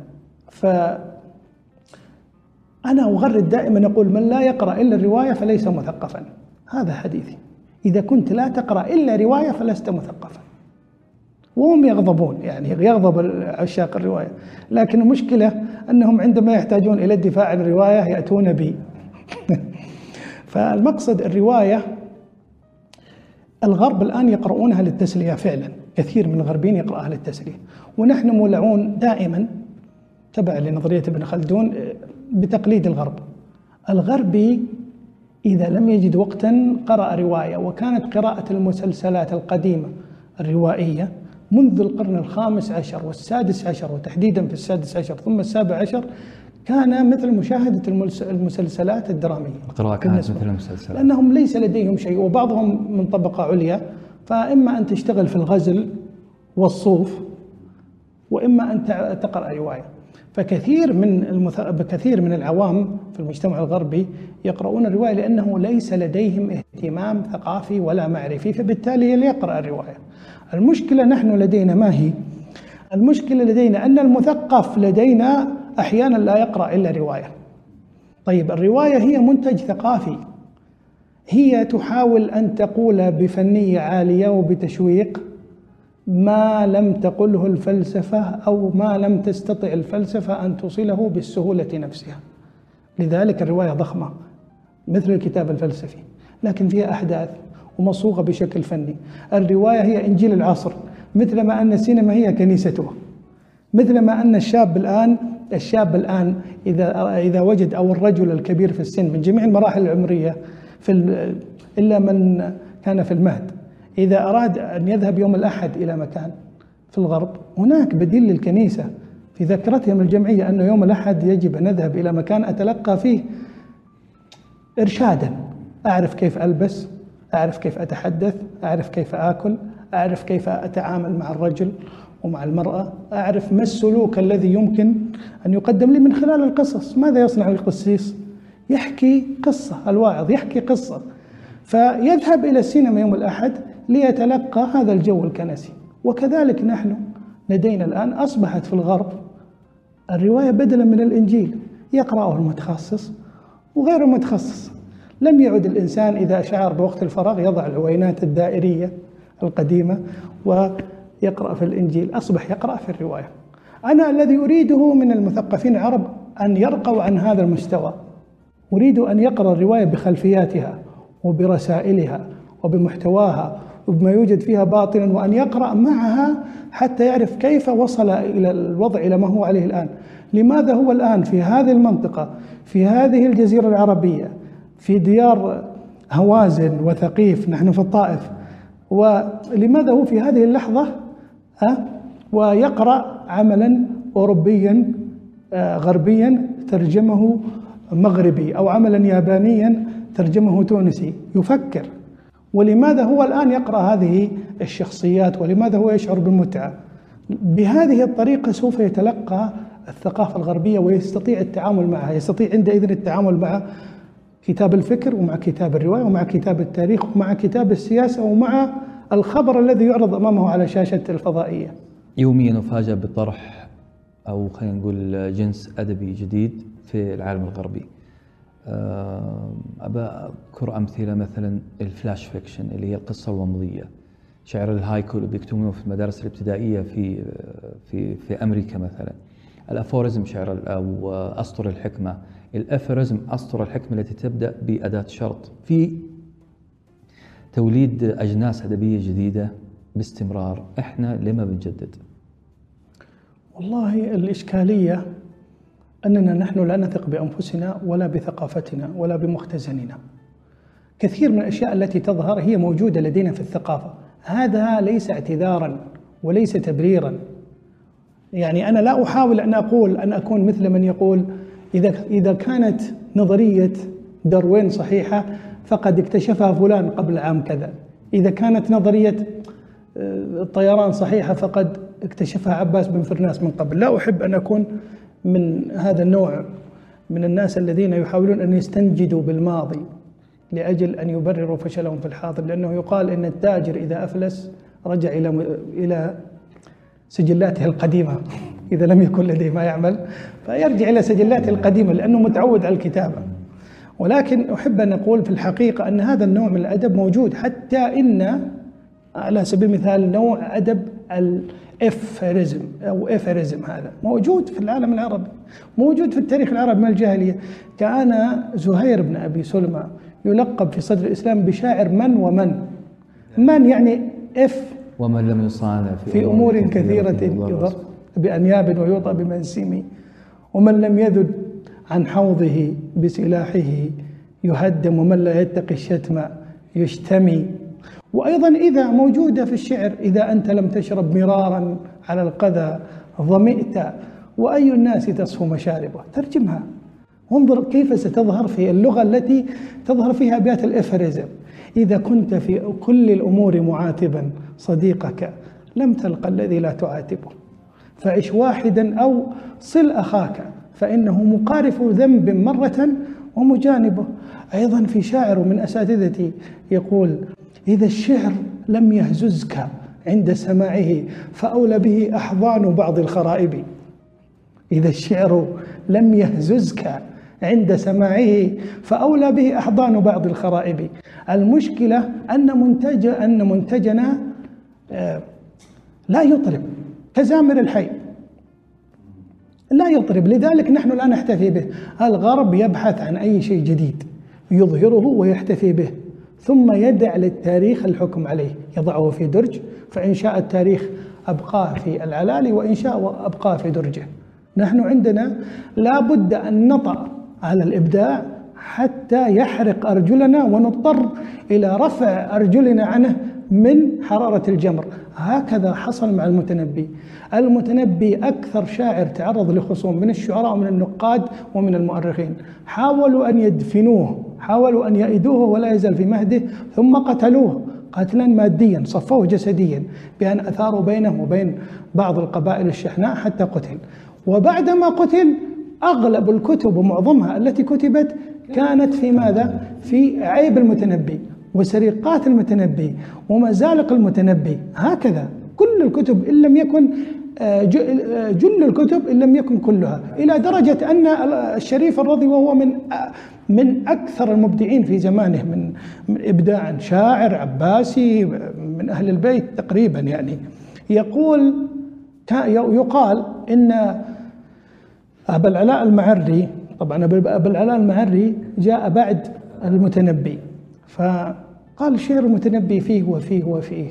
ف أنا أغرد دائما أقول من لا يقرأ إلا الرواية فليس مثقفا. هذا حديثي. إذا كنت لا تقرأ إلا رواية فلست مثقفا. وهم يغضبون يعني يغضب عشاق الرواية. لكن المشكلة أنهم عندما يحتاجون إلى الدفاع عن الرواية يأتون بي. [LAUGHS] فالمقصد الرواية الغرب الآن يقرؤونها للتسلية فعلا. كثير من الغربيين يقرأها للتسلية. ونحن مولعون دائما تبع لنظرية ابن خلدون بتقليد الغرب. الغربي إذا لم يجد وقتا قرأ رواية وكانت قراءة المسلسلات القديمة الروائية منذ القرن الخامس عشر والسادس عشر وتحديدا في السادس عشر ثم السابع عشر كان مثل مشاهدة المسلسلات الدرامية. القراءة كانت مثل المسلسلات. لأنهم ليس لديهم شيء وبعضهم من طبقة عليا. فإما أن تشتغل في الغزل والصوف وإما أن تقرأ رواية. فكثير من المث... كثير من العوام في المجتمع الغربي يقرؤون الرواية لأنه ليس لديهم اهتمام ثقافي ولا معرفي فبالتالي يقرأ الرواية. المشكلة نحن لدينا ما هي؟ المشكلة لدينا أن المثقف لدينا أحيانا لا يقرأ إلا رواية. طيب الرواية هي منتج ثقافي. هي تحاول أن تقول بفنية عالية وبتشويق ما لم تقله الفلسفة أو ما لم تستطع الفلسفة أن توصله بالسهولة نفسها. لذلك الرواية ضخمة مثل الكتاب الفلسفي. لكن فيها أحداث. ومصوغة بشكل فني. الرواية هي إنجيل العصر مثلما أن السينما هي كنيسته مثلما أن الشاب الآن الشاب الآن إذا إذا وجد أو الرجل الكبير في السن من جميع المراحل العمرية في إلا من كان في المهد إذا أراد أن يذهب يوم الأحد إلى مكان في الغرب هناك بديل للكنيسة. في ذاكرتهم الجمعية أنه يوم الأحد يجب أن أذهب إلى مكان أتلقى فيه إرشادا. أعرف كيف ألبس؟ أعرف كيف أتحدث أعرف كيف آكل أعرف كيف أتعامل مع الرجل ومع المرأة أعرف ما السلوك الذي يمكن أن يقدم لي من خلال القصص. ماذا يصنع القسيس؟ يحكي قصة الواعظ يحكي قصة. فيذهب إلى السينما يوم الأحد ليتلقى هذا الجو الكنسي. وكذلك نحن لدينا الآن أصبحت في الغرب الرواية بدلا من الإنجيل. يقرأه المتخصص وغير المتخصص. لم يعد الإنسان إذا شعر بوقت الفراغ يضع العوينات الدائرية القديمة ويقرأ في الإنجيل أصبح يقرأ في الرواية. أنا الذي أريده من المثقفين العرب أن يرقوا عن هذا المستوى. أريد أن يقرأ الرواية بخلفياتها وبرسائلها وبمحتواها وبما يوجد فيها باطلا وأن يقرأ معها حتى يعرف كيف وصل إلى الوضع إلى ما هو عليه الآن. لماذا هو الآن في هذه المنطقة في هذه الجزيرة العربية في ديار هوازن وثقيف نحن في الطائف. ولماذا هو في هذه اللحظة؟ ها ويقرأ عملا أوروبيا آه، غربيا ترجمه مغربي أو عملا يابانيا ترجمه تونسي. يفكر. ولماذا هو الآن يقرأ هذه الشخصيات؟ ولماذا هو يشعر بالمتعة؟ بهذه الطريقة سوف يتلقى الثقافة الغربية ويستطيع التعامل معها يستطيع عندئذ التعامل مع كتاب الفكر ومع كتاب الرواية ومع كتاب التاريخ ومع كتاب السياسة ومع الخبر الذي يعرض أمامه على شاشة الفضائية. يوميا نفاجأ بطرح أو خلينا نقول جنس أدبي جديد في العالم الغربي. أبى أذكر أمثلة مثلا ال flash fiction اللي هي القصة الومضية. شعر الهايكو اللي بيكتبونه في المدارس الابتدائية في في في أمريكا مثلا. ال aphorism شعر أو أسطر الحكمة. ال aphorism أسطر الحكمة التي تبدأ بأداة شرط. في توليد أجناس أدبية جديدة باستمرار إحنا لما بنجدد؟ والله الإشكالية أننا نحن لا نثق بأنفسنا ولا بثقافتنا ولا بمختزننا. كثير من الأشياء التي تظهر هي موجودة لدينا في الثقافة. هذا ليس اعتذارا وليس تبريرا. يعني أنا لا أحاول أن أقول أن أكون مثل من يقول إذا إذا كانت نظرية داروين صحيحة فقد اكتشفها فلان قبل عام كذا. إذا كانت نظرية الطيران صحيحة فقد اكتشفها عباس بن فرناس من قبل. لا أحب أن أكون من هذا النوع من الناس الذين يحاولون أن يستنجدوا بالماضي لأجل أن يبرروا فشلهم في الحاضر لأنه يقال أن التاجر إذا أفلس رجع إلى إلى سجلاته القديمة. إذا لم يكن لديه ما يعمل فيرجع إلى سجلاته القديمة لأنه متعود على الكتابة. ولكن أحب أن أقول في الحقيقة أن هذا النوع من الأدب موجود حتى إن على سبيل المثال نوع أدب الإفريزم أو إفريزم هذا موجود في العالم العربي موجود في التاريخ العربي من الجاهلية. كان زهير بن أبي سلمى يلقب في صدر الإسلام بشاعر من ومن؟ من يعني إف؟ ومن لم يصانع في, في أمور كثيرة يضر بأنياب ويوطى بمنسم ومن لم يذد عن حوضه بسلاحه يهدم ومن لا يتقي الشتم يشتمي. وأيضا إذا موجودة في الشعر إذا أنت لم تشرب مرارا على القذى ظمئت وأي الناس تصفو مشاربه؟ ترجمها. انظر كيف ستظهر في اللغة التي تظهر فيها أبيات الإفريزم. إذا كنت في كل الأمور معاتبا صديقك لم تلق الذي لا تعاتبه. فعش واحدا أو صل أخاك فإنه مقارف ذنب مرة ومجانبه. أيضا في شاعر من أساتذتي يقول إذا الشعر لم يهززك عند سماعه فأولى به أحضان بعض الخرائب. إذا الشعر لم يهززك عند سماعه فأولى به أحضان بعض الخرائب. المشكلة أن منتج أن منتجنا آه، لا يطرب كزامر الحي. لا يطرب لذلك نحن لا نحتفي به. الغرب يبحث عن أي شيء جديد يظهره ويحتفي به ثم يدع للتاريخ الحكم عليه. يضعه في درج فإن شاء التاريخ أبقاه في العلالي وإن شاء أبقاه في درجه. نحن عندنا لا بد أن نطأ على الإبداع حتى يحرق أرجلنا ونضطر إلى رفع أرجلنا عنه من حرارة الجمر. هكذا حصل مع المتنبي. المتنبي أكثر شاعر تعرض لخصوم من الشعراء ومن النقاد ومن المؤرخين. حاولوا أن يدفنوه حاولوا أن يأيدوه ولا يزال في مهده ثم قتلوه قتلا ماديا صفوه جسديا بأن أثاروا بينه وبين بعض القبائل الشحناء حتى قتل. وبعدما قتل أغلب الكتب ومعظمها التي كتبت كانت في ماذا؟ في عيب المتنبي. وسرقات المتنبي ومزالق المتنبي هكذا. كل الكتب إن لم يكن آه، آه، جل الكتب إن لم يكن كلها. إلى درجة أن الشريف الرضي وهو من آه، من أكثر المبدعين في زمانه من, من إبداعا شاعر عباسي من أهل البيت تقريبا يعني. يقول يقال إن أبا العلاء المعري طبعا أبا العلاء المعري جاء بعد المتنبي. فقال شعر المتنبي فيه وفيه وفيه.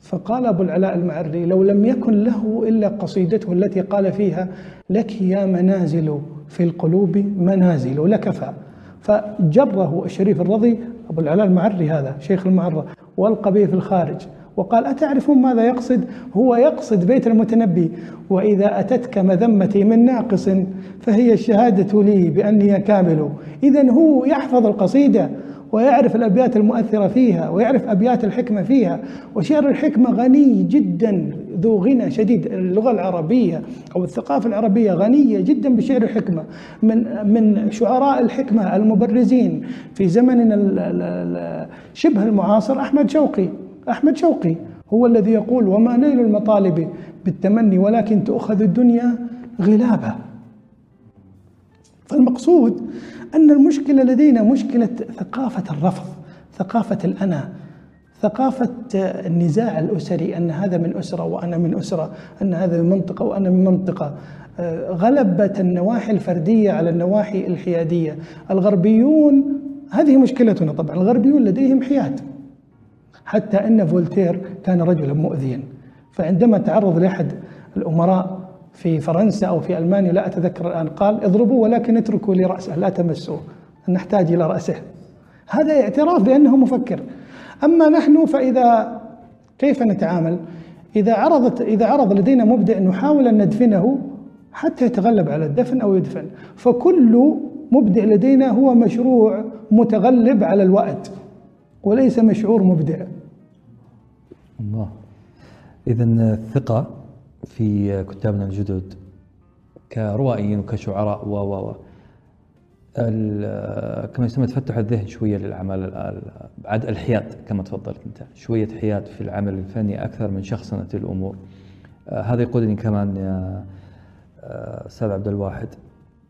فقال أبو العلاء المعري لو لم يكن له إلا قصيدته التي قال فيها لك يا منازل في القلوب منازل لكفى فجره الشريف الرضي أبو العلاء المعري هذا شيخ المعرة وألقى به في الخارج وقال أتعرفون ماذا يقصد؟ هو يقصد بيت المتنبي وإذا أتتك مذمتي من ناقص فهي الشهادة لي بأني كامل. إذا هو يحفظ القصيدة ويعرف الأبيات المؤثرة فيها ويعرف أبيات الحكمة فيها. وشعر الحكمة غني جدا ذو غنى شديد. اللغة العربية أو الثقافة العربية غنية جدا بشعر الحكمة. من من شعراء الحكمة المبرزين في زمننا شبه المعاصر أحمد شوقي. أحمد شوقي هو الذي يقول وما نيل المطالب بالتمني ولكن تؤخذ الدنيا غلابة. فالمقصود أن المشكلة لدينا مشكلة ثقافة الرفض ثقافة الأنا ثقافة النزاع الأسري أن هذا من أسرة وأنا من أسرة أن هذا من منطقة وأنا من منطقة. غلبت النواحي الفردية على النواحي الحيادية. الغربيون هذه مشكلتنا طبعا الغربيون لديهم حياد. حتى أن فولتير كان رجلا مؤذيا. فعندما تعرض لأحد الأمراء في فرنسا أو في ألمانيا لا أتذكر الآن. قال اضربوا ولكن اتركوا لي رأسه لا تمسوه نحتاج إلى رأسه. هذا اعتراف بأنه مفكر. أما نحن فإذا كيف نتعامل؟ إذا عرضت إذا عرض لدينا مبدع نحاول أن ندفنه حتى يتغلب على الدفن أو يدفن فكل مبدع لدينا هو مشروع متغلب على الوقت وليس مشعور مبدع الله. إذا الثقة في كتابنا الجدد كروائيين وكشعراء و و و. كما يسمى تفتح الذهن شوية للأعمال عد الحياد كما تفضلت أنت. شوية حياد في العمل الفني أكثر من شخصنة الأمور. آه، هذا يقودني كمان يا آه، أستاذ عبد الواحد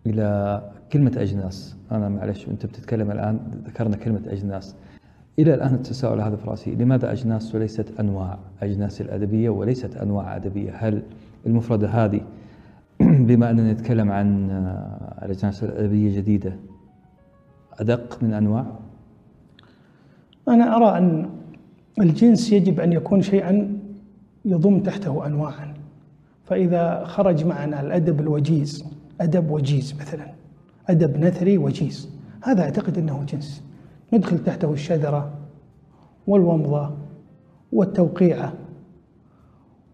إلى كلمة أجناس. أنا معلش أنت بتتكلم الآن ذكرنا كلمة أجناس. إلى الآن التساؤل هذا في رأسي لماذا أجناس وليست أنواع؟ أجناس الأدبية وليست أنواع أدبية؟ هل المفردة هذه [CLEARS THROAT] بما أننا نتكلم عن الأجناس الأدبية جديدة أدق من أنواع؟ أنا أرى أن الجنس يجب أن يكون شيئا يضم تحته أنواعا. فإذا خرج معنا الأدب الوجيز أدب وجيز مثلا أدب نثري وجيز هذا أعتقد أنه جنس. ندخل تحته الشذرة والومضة والتوقيعة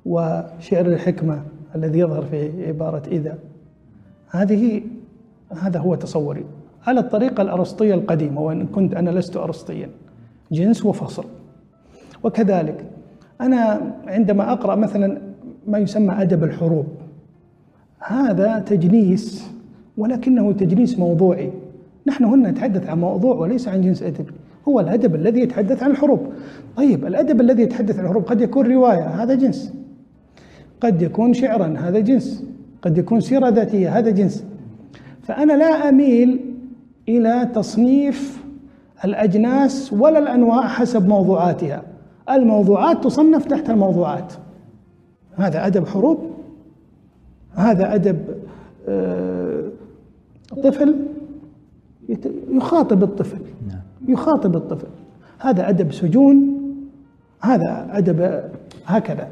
وشعر الحكمة الذي يظهر في عبارة إذا. هذه هذا هو تصوري. على الطريقة الأرسطية القديمة وإن كنت أنا لست أرسطيا جنس وفصل. وكذلك أنا عندما أقرأ مثلا ما يسمى أدب الحروب هذا تجنيس ولكنه تجنيس موضوعي. نحن هنا نتحدث عن موضوع وليس عن جنس أدبي هو الأدب الذي يتحدث عن الحروب. طيب الأدب الذي يتحدث عن الحروب قد يكون رواية هذا جنس. قد يكون شعرا هذا جنس. قد يكون سيرة ذاتية هذا جنس. فأنا لا أميل إلى تصنيف الأجناس ولا الأنواع حسب موضوعاتها. الموضوعات تصنف تحت الموضوعات. هذا أدب حروب؟ هذا أدب آه، طفل؟ يخاطب الطفل. نعم. يخاطب الطفل. هذا أدب سجون هذا أدب هكذا.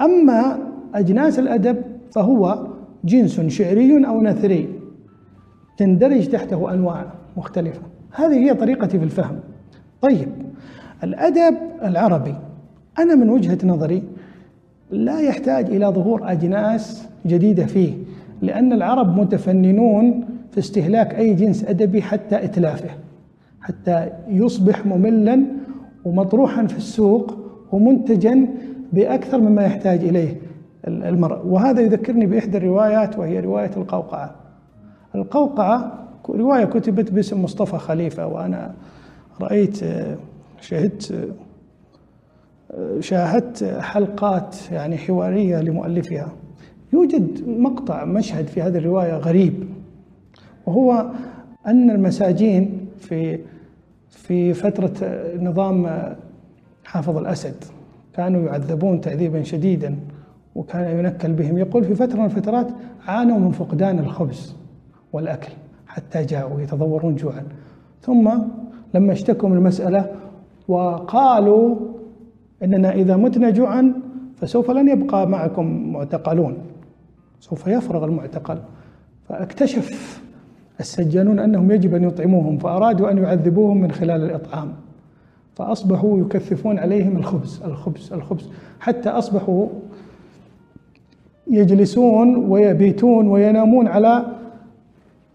أما أجناس الأدب فهو جنس شعري أو نثري تندرج تحته أنواع مختلفة. هذه هي طريقتي في الفهم. طيب الأدب العربي أنا من وجهة نظري لا يحتاج إلى ظهور أجناس جديدة فيه لأن العرب متفننون في استهلاك أي جنس أدبي حتى إتلافه حتى يصبح مملا ومطروحا في السوق ومنتجا بأكثر مما يحتاج إليه المرء. وهذا يذكرني بإحدى الروايات وهي رواية القوقعة. القوقعة رواية كتبت باسم مصطفى خليفة وأنا رأيت شهدت شاهدت حلقات يعني حوارية لمؤلفها. يوجد مقطع مشهد في هذه الرواية غريب. وهو أن المساجين في في فترة نظام حافظ الأسد كانوا يعذبون تعذيبا شديدا وكان ينكل بهم. يقول في فترة من الفترات عانوا من فقدان الخبز والأكل حتى جاءوا يتضورون جوعا. ثم لما اشتكوا من المسألة وقالوا إننا إذا متنا جوعا فسوف لن يبقى معكم معتقلون. سوف يفرغ المعتقل. فاكتشف السجانون أنهم يجب أن يطعموهم فأرادوا أن يعذبوهم من خلال الإطعام. فأصبحوا يكثفون عليهم الخبز الخبز الخبز. حتى أصبحوا يجلسون ويبيتون وينامون على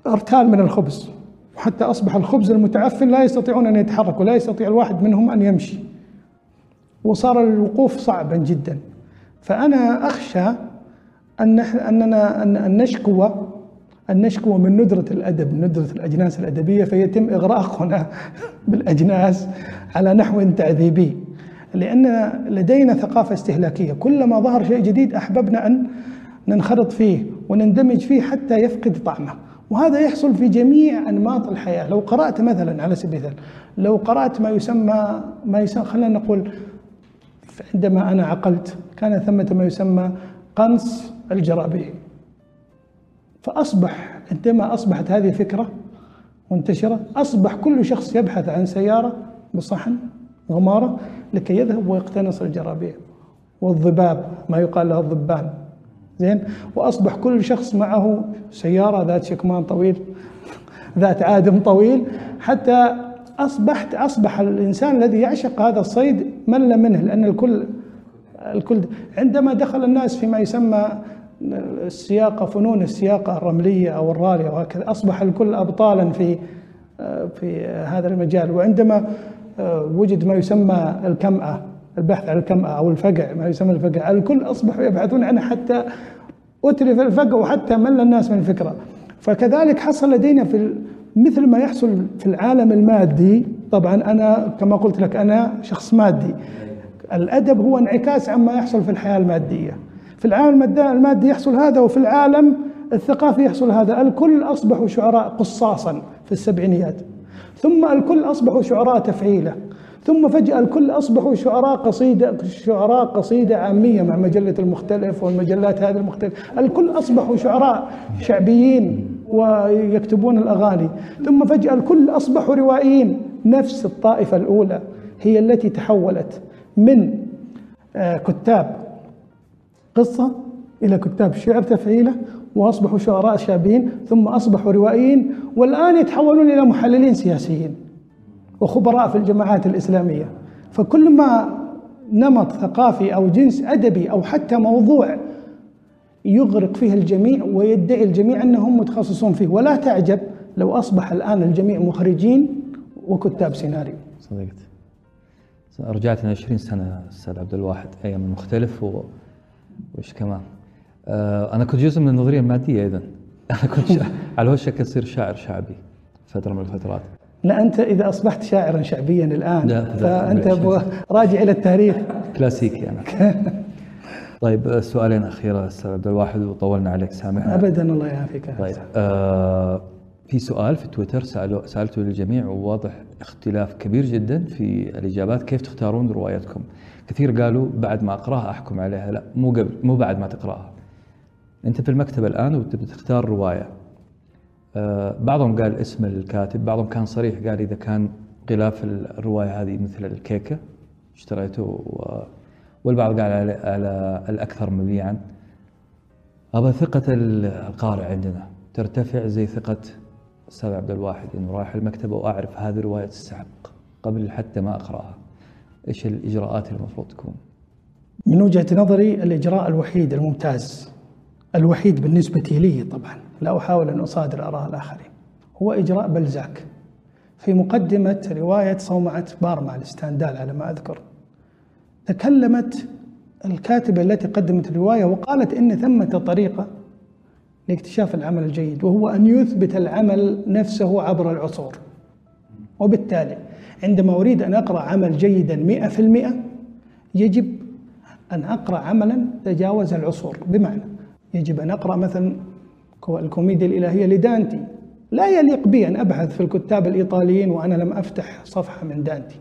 أرتال من الخبز. وحتى أصبح الخبز المتعفن لا يستطيعون أن يتحركوا لا يستطيع الواحد منهم أن يمشي. وصار الوقوف صعبا جدا. فأنا أخشى أن أننا أن نشكو أن نشكو من ندرة الأدب ندرة الأجناس الأدبية فيتم إغراقنا [LAUGHS] بالأجناس على نحو تعذيبي. لأن لدينا ثقافة استهلاكية. كلما ظهر شيء جديد أحببنا أن ننخرط فيه ونندمج فيه حتى يفقد طعمه. وهذا يحصل في جميع أنماط الحياة. لو قرأت مثلا على سبيل المثال لو قرأت ما يسمى ما يسمى خلينا نقول عندما أنا عقلت كان ثمة ما يسمى قنص الجرابيع فأصبح عندما أصبحت هذه فكرة منتشرة أصبح كل شخص يبحث عن سيارة بصحن غمارة لكي يذهب ويقتنص الجرابيع والضباب ما يقال له الضبان. زين؟ وأصبح كل شخص معه سيارة ذات شكمان طويل ذات عادم طويل حتى أصبحت أصبح الإنسان الذي يعشق هذا الصيد مل منه لأن الكل الكل عندما دخل الناس فيما يسمى السياقة فنون السياقة الرملية أو الرالية وهكذا أصبح الكل أبطالا في في هذا المجال. وعندما وجد ما يسمى الكمأة البحث عن الكمأة أو الفقع ما يسمى الفقع الكل أصبحوا يبحثون عنه حتى أتلف الفقع وحتى مل الناس من الفكرة فكذلك حصل لدينا في مثل ما يحصل في العالم المادي. طبعا أنا كما قلت لك أنا شخص مادي. الأدب هو انعكاس عما يحصل في الحياة المادية. في العالم المادي يحصل هذا وفي العالم الثقافي يحصل هذا. الكل أصبحوا شعراء قصاصا في السبعينيات. ثم الكل أصبحوا شعراء تفعيلة. ثم فجأة الكل أصبحوا شعراء قصيدة شعراء قصيدة عامية مع مجلة المختلف والمجلات هذه المختلفة. الكل أصبحوا شعراء شعبيين ويكتبون الأغاني. ثم فجأة الكل أصبحوا روائيين. نفس الطائفة الأولى هي التي تحولت من آه، كتاب قصة إلى كتاب شعر تفعيلة وأصبحوا شعراء شابين ثم أصبحوا روائيين والآن يتحولون إلى محللين سياسيين وخبراء في الجماعات الإسلامية. فكل ما نمط ثقافي أو جنس أدبي أو حتى موضوع يغرق فيه الجميع ويدعي الجميع أنهم متخصصون فيه. ولا تعجب لو أصبح الآن الجميع مخرجين وكتاب سيناريو. صدقت. رجعت 20 سنة أستاذ عبد الواحد أيام مختلف و... وإيش كمان؟ آه أنا كنت جزء من النظرية المادية أيضا. [LAUGHS] أنا كنت شا... على وشك أصير شاعر شعبي فترة من الفترات. لا أنت إذا أصبحت شاعرا شعبيا الآن لا فأنت لا راجع إلى التاريخ. [LAUGHS] كلاسيكي أنا. [LAUGHS] طيب سؤالين أخيرة أستاذ عبد الواحد وطولنا عليك سامحنا. أبدا الله يعافيك. طيب آه في سؤال في تويتر سألوا سألته للجميع وواضح اختلاف كبير جدا في الإجابات. كيف تختارون روايتكم؟ كثير قالوا بعد ما أقرأها أحكم عليها. لا مو قبل مو بعد ما تقرأها. أنت في المكتبة الآن وتبي تختار رواية. آه بعضهم قال اسم الكاتب بعضهم كان صريح قال إذا كان غلاف الرواية هذه مثل الكيكة اشتريته و... والبعض قال على, على الأكثر مبيعا. أبا ثقة القارئ عندنا ترتفع زي ثقة أستاذ عبد الواحد إنه رايح المكتبة وأعرف هذه رواية تستحق قبل حتى ما أقرأها. إيش الإجراءات اللي المفروض تكون؟ من وجهة نظري الإجراء الوحيد الممتاز الوحيد بالنسبة لي طبعا لا أحاول أن أصادر آراء الآخرين هو إجراء بلزاك في مقدمة رواية صومعة بارما لستاندال على ما أذكر تكلمت الكاتبة التي قدمت الرواية وقالت إن ثمة طريقة لاكتشاف العمل الجيد وهو أن يثبت العمل نفسه عبر العصور وبالتالي عندما أريد أن أقرأ عمل جيدا مئة في المئة يجب أن أقرأ عملا تجاوز العصور. بمعنى يجب أن أقرأ مثلا الكوميديا الإلهية لدانتي. لا يليق بي أن أبحث في الكتاب الإيطاليين وأنا لم أفتح صفحة من دانتي.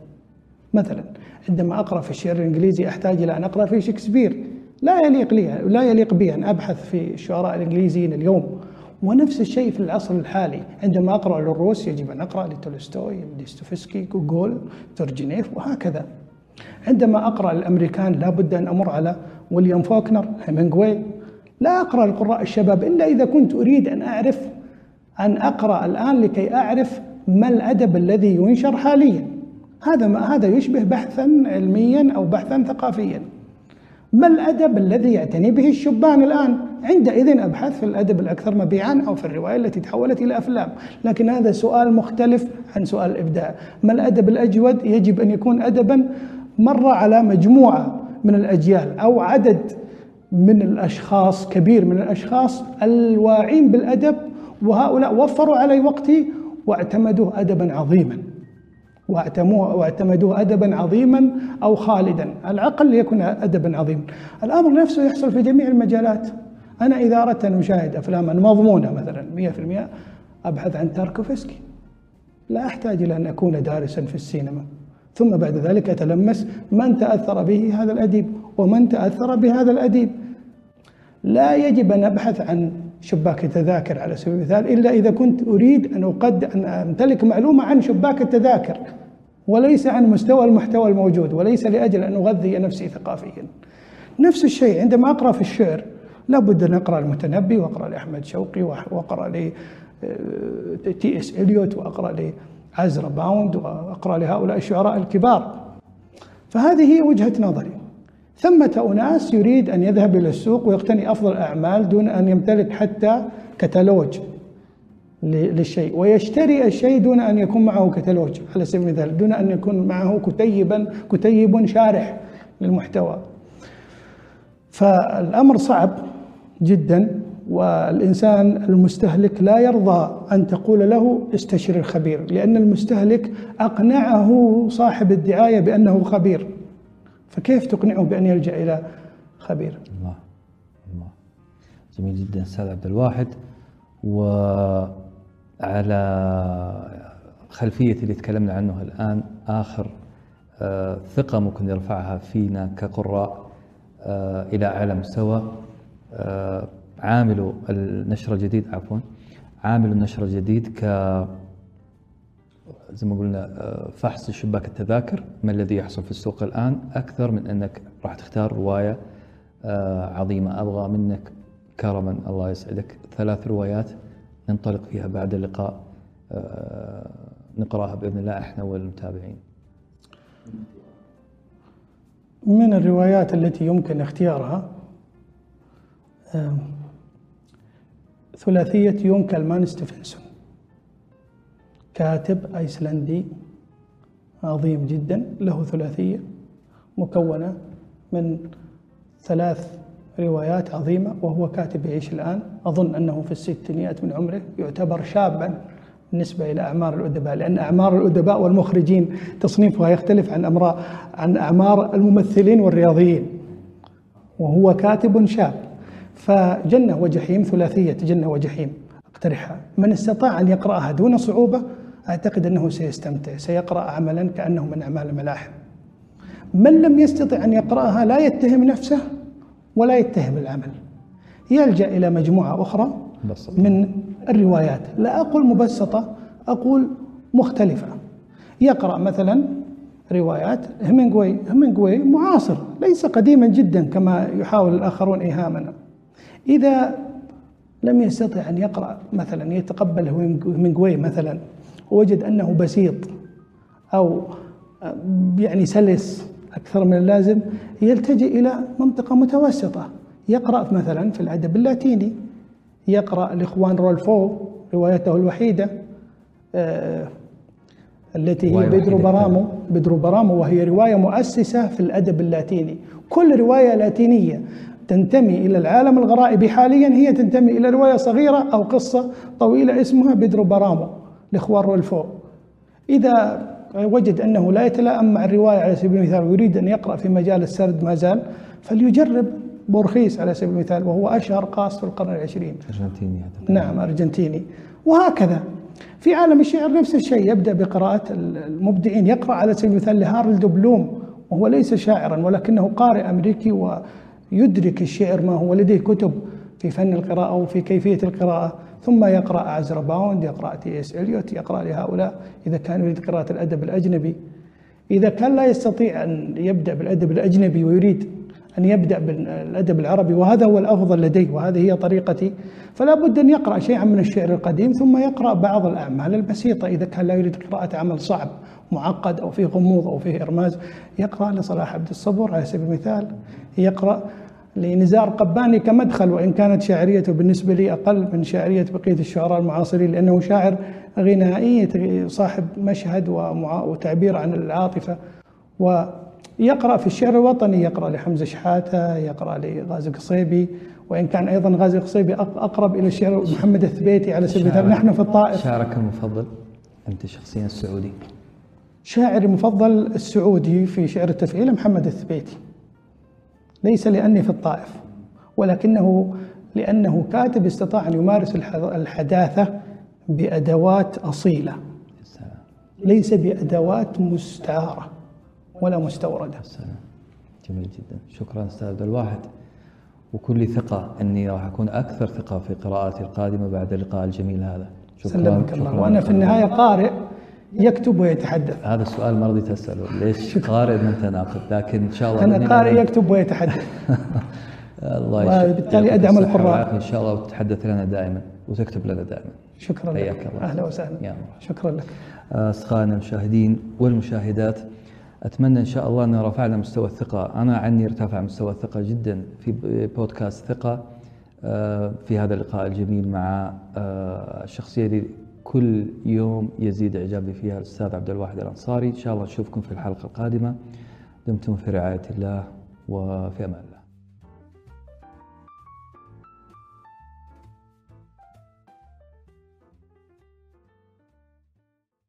مثلا عندما أقرأ في الشعر الإنجليزي أحتاج إلى أن أقرأ في شكسبير. لا يليق لي لا يليق بي أن أبحث في الشعراء الإنجليزيين اليوم. ونفس الشيء في العصر الحالي. عندما أقرأ للروس يجب أن أقرأ لتولستوي دوستويفسكي جوجول تورجينيف وهكذا. عندما أقرأ الأمريكان لا بد أن أمر على ويليام فوكنر هيمنغوي. لا أقرأ القراء الشباب إلا إذا كنت أريد أن أعرف أن أقرأ الآن لكي أعرف ما الأدب الذي ينشر حاليا. هذا ما هذا يشبه بحثا علميا أو بحثا ثقافيا. ما الأدب الذي يعتني به الشبان الآن؟ عندئذ أبحث في الأدب الأكثر مبيعا أو في الرواية التي تحولت إلى أفلام. لكن هذا سؤال مختلف عن سؤال الإبداع. ما الأدب الأجود يجب أن يكون أدبا مر على مجموعة من الأجيال أو عدد من الأشخاص كبير من الأشخاص الواعين بالأدب وهؤلاء وفروا علي وقتي واعتمدوه أدبا عظيما. واعتمدوه أدبا عظيما أو خالدا. العقل يكون أدبا عظيما. الأمر نفسه يحصل في جميع المجالات. أنا إذا أردت أن أشاهد أفلاما مضمونة مثلا 100% أبحث عن تاركوفسكي. لا أحتاج إلى أن أكون دارسا في السينما. ثم بعد ذلك أتلمس من تأثر به هذا الأديب ومن تأثر بهذا الأديب. لا يجب أن أبحث عن شباك التذاكر على سبيل المثال إلا إذا كنت أريد أن أقد أن أمتلك معلومة عن شباك التذاكر وليس عن مستوى المحتوى الموجود وليس لأجل أن أغذي نفسي ثقافيا. نفس الشيء عندما أقرأ في الشعر لابد أن أقرأ المتنبي وأقرأ لأحمد شوقي وأقرأ لي آه، تي اس إليوت وأقرأ لعزرا باوند وأقرأ لهؤلاء الشعراء الكبار. فهذه هي وجهة نظري. ثمة أناس يريد أن يذهب إلى السوق ويقتني أفضل الأعمال دون أن يمتلك حتى كتالوج للشيء ويشتري الشيء دون أن يكون معه كتالوج على سبيل المثال دون أن يكون معه كتيبا كتيب شارح للمحتوى. فالأمر صعب. جدا والإنسان المستهلك لا يرضى أن تقول له استشر الخبير لأن المستهلك أقنعه صاحب الدعاية بأنه خبير. فكيف تقنعه بأن يلجأ إلى خبير؟ الله الله. جميل جدا أستاذ عبد الواحد. وعلى خلفية اللي تكلمنا عنه الآن آخر آه، ثقة ممكن يرفعها فينا كقراء آه، إلى أعلى مستوى. آه، عامل النشر الجديد عفوا عامل النشر الجديد ك زي ما قلنا آه، فحص شباك التذاكر ما الذي يحصل في السوق الآن؟ أكثر من أنك راح تختار رواية آه، عظيمة. أبغى منك كرما الله يسعدك. ثلاث روايات ننطلق فيها بعد اللقاء نقرأها بإذن الله إحنا والمتابعين. من الروايات التي يمكن اختيارها؟ ثلاثية يون كالمان ستيفنسون كاتب أيسلندي عظيم جدا له ثلاثية مكونة من ثلاث روايات عظيمة وهو كاتب يعيش الآن. أظن أنه في الستينيات من عمره يعتبر شابا بالنسبة إلى أعمار الأدباء لأن أعمار الأدباء والمخرجين تصنيفها يختلف عن أمراء عن أعمار الممثلين والرياضيين. وهو كاتب شاب. فجنة وجحيم ثلاثية جنة وجحيم. اقترحها من استطاع أن يقرأها دون صعوبة. أعتقد أنه سيستمتع سيقرأ عملا كأنه من أعمال الملاحم. من لم يستطع أن يقرأها لا يتهم نفسه ولا يتهم العمل. يلجأ إلى مجموعة أخرى. من الروايات. لا أقول مبسطة أقول مختلفة. يقرأ مثلا روايات همينغوي همينغوي معاصر ليس قديما جدا كما يحاول الآخرون إيهامنا إذا لم يستطع أن يقرأ مثلا يتقبل همينغوي مثلا ووجد أنه بسيط أو يعني سلس أكثر من اللازم يلتجئ إلى منطقة متوسطة. يقرأ مثلا في الأدب اللاتيني يقرأ الإخوان رولفو روايته الوحيدة آه، التي هي وحيدة برامو بدرو برامو وهي رواية مؤسسة في الأدب اللاتيني. كل رواية لاتينية. تنتمي إلى العالم الغرائبي حاليا. هي تنتمي إلى رواية صغيرة أو قصة طويلة اسمها بدرو برامو لإخوان رولفو إذا وجد أنه لا يتلائم مع الرواية على سبيل المثال ويريد أن يقرأ في مجال السرد ما زال فليجرب بورخيس على سبيل المثال وهو أشهر قاص في القرن العشرين. أرجنتيني هذا نعم أرجنتيني. وهكذا. في عالم الشعر نفس الشيء يبدأ بقراءة المبدعين يقرأ على سبيل المثال لهارلد بلوم وهو ليس شاعرا ولكنه قارئ أمريكي ويدرك الشعر ما هو لديه كتب في فن القراءة وفي كيفية القراءة ثم يقرأ عزرا باوند يقرأ تي إس إليوت يقرأ لهؤلاء إذا كان يريد قراءة الأدب الأجنبي. إذا كان لا يستطيع أن يبدأ بالأدب الأجنبي ويريد أن يبدأ بالأدب العربي وهذا هو الأفضل لديه وهذه هي طريقتي فلا بد أن يقرأ شيئا من الشعر القديم ثم يقرأ بعض الأعمال البسيطة إذا كان لا يريد قراءة عمل صعب. معقد أو فيه غموض أو فيه إرماز يقرأ لصلاح عبد الصبور على سبيل المثال يقرأ لنزار قباني كمدخل وإن كانت شاعريته بالنسبة لي أقل من شاعرية بقية الشعراء المعاصرين لأنه شاعر غنائي صاحب مشهد وتعبير عن العاطفة. ويقرأ في الشعر الوطني يقرأ لحمزة شحاتة يقرأ لغازي قصيبي وإن كان أيضا غازي قصيبي أقرب إلى الشعر محمد الثبيتي على سبيل المثال. نحن في الطائف. شاعرك المفضل أنت شخصيا السعودي. شاعري المفضل السعودي في شعر التفعيل محمد الثبيتي. ليس لأني في الطائف ولكنه لأنه كاتب استطاع أن يمارس الح- الحداثة بأدوات أصيلة. ليس بأدوات مستعارة ولا مستوردة. جميل جدا. شكرا أستاذ عبد الواحد. وكل ثقة أني راح أكون أكثر ثقة في قراءاتي القادمة بعد اللقاء الجميل هذا. شكرا سلمك الله. شكراً. وأنا في النهاية قارئ. يكتب ويتحدث. هذا السؤال ما رضيت أسأله. ليش قارئ من أنت ناقد لكن إن شاء الله بإذن قارئ الله- يكتب ويتحدث. [LAUGHS] الله يشفيك. وبالتالي الصحة القراء. إن شاء الله وتتحدث لنا دائما وتكتب لنا دائما. شكرا لك. الله. أهلا وسهلا. يا مرحبا. شكرا لك. أصدقائنا المشاهدين والمشاهدات أتمنى إن شاء الله أن رفعنا مستوى الثقة. أنا عني ارتفع مستوى الثقة جدا في بودكاست ثقة آه، في هذا اللقاء الجميل مع آه، الشخصية اللي كل يوم يزيد إعجابي فيها الأستاذ عبد الواحد الأنصاري. إن شاء الله نشوفكم في الحلقة القادمة. دمتم في رعاية الله وفي أمان.